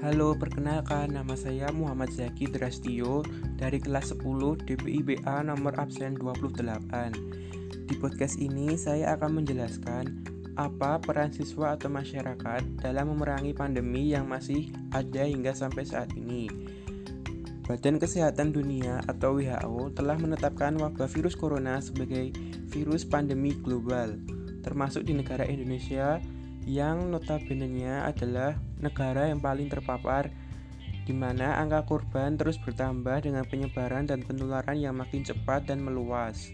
Halo, perkenalkan nama saya Muhammad Zaki Drastio dari kelas 10 DPIBA nomor absen 28. Di podcast ini saya akan menjelaskan apa peran siswa atau masyarakat dalam memerangi pandemi yang masih ada hingga sampai saat ini. Badan Kesehatan Dunia atau WHO telah menetapkan wabah virus corona sebagai virus pandemi global, termasuk di negara Indonesia yang notabene adalah negara yang paling terpapar di mana angka korban terus bertambah dengan penyebaran dan penularan yang makin cepat dan meluas.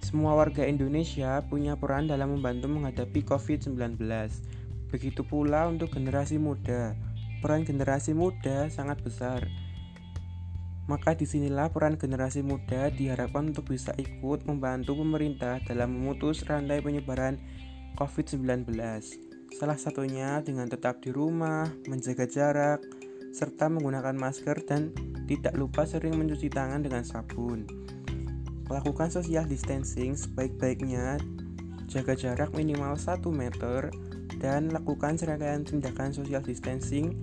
Semua warga Indonesia punya peran dalam membantu menghadapi COVID-19. Begitu pula untuk generasi muda. Peran generasi muda sangat besar. Maka di sinilah peran generasi muda diharapkan untuk bisa ikut membantu pemerintah dalam memutus rantai penyebaran COVID-19. Salah satunya dengan tetap di rumah, menjaga jarak, serta menggunakan masker dan tidak lupa sering mencuci tangan dengan sabun. Lakukan social distancing sebaik-baiknya, jaga jarak minimal 1 meter, dan lakukan serangkaian tindakan social distancing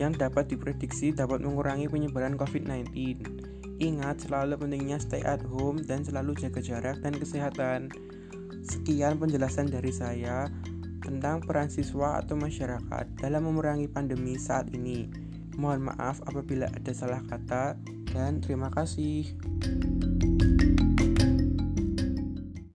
yang dapat diprediksi dapat mengurangi penyebaran COVID-19. Ingat selalu pentingnya stay at home dan selalu jaga jarak dan kesehatan. Sekian penjelasan dari saya tentang peran siswa atau masyarakat dalam memerangi pandemi saat ini. Mohon maaf apabila ada salah kata, dan terima kasih.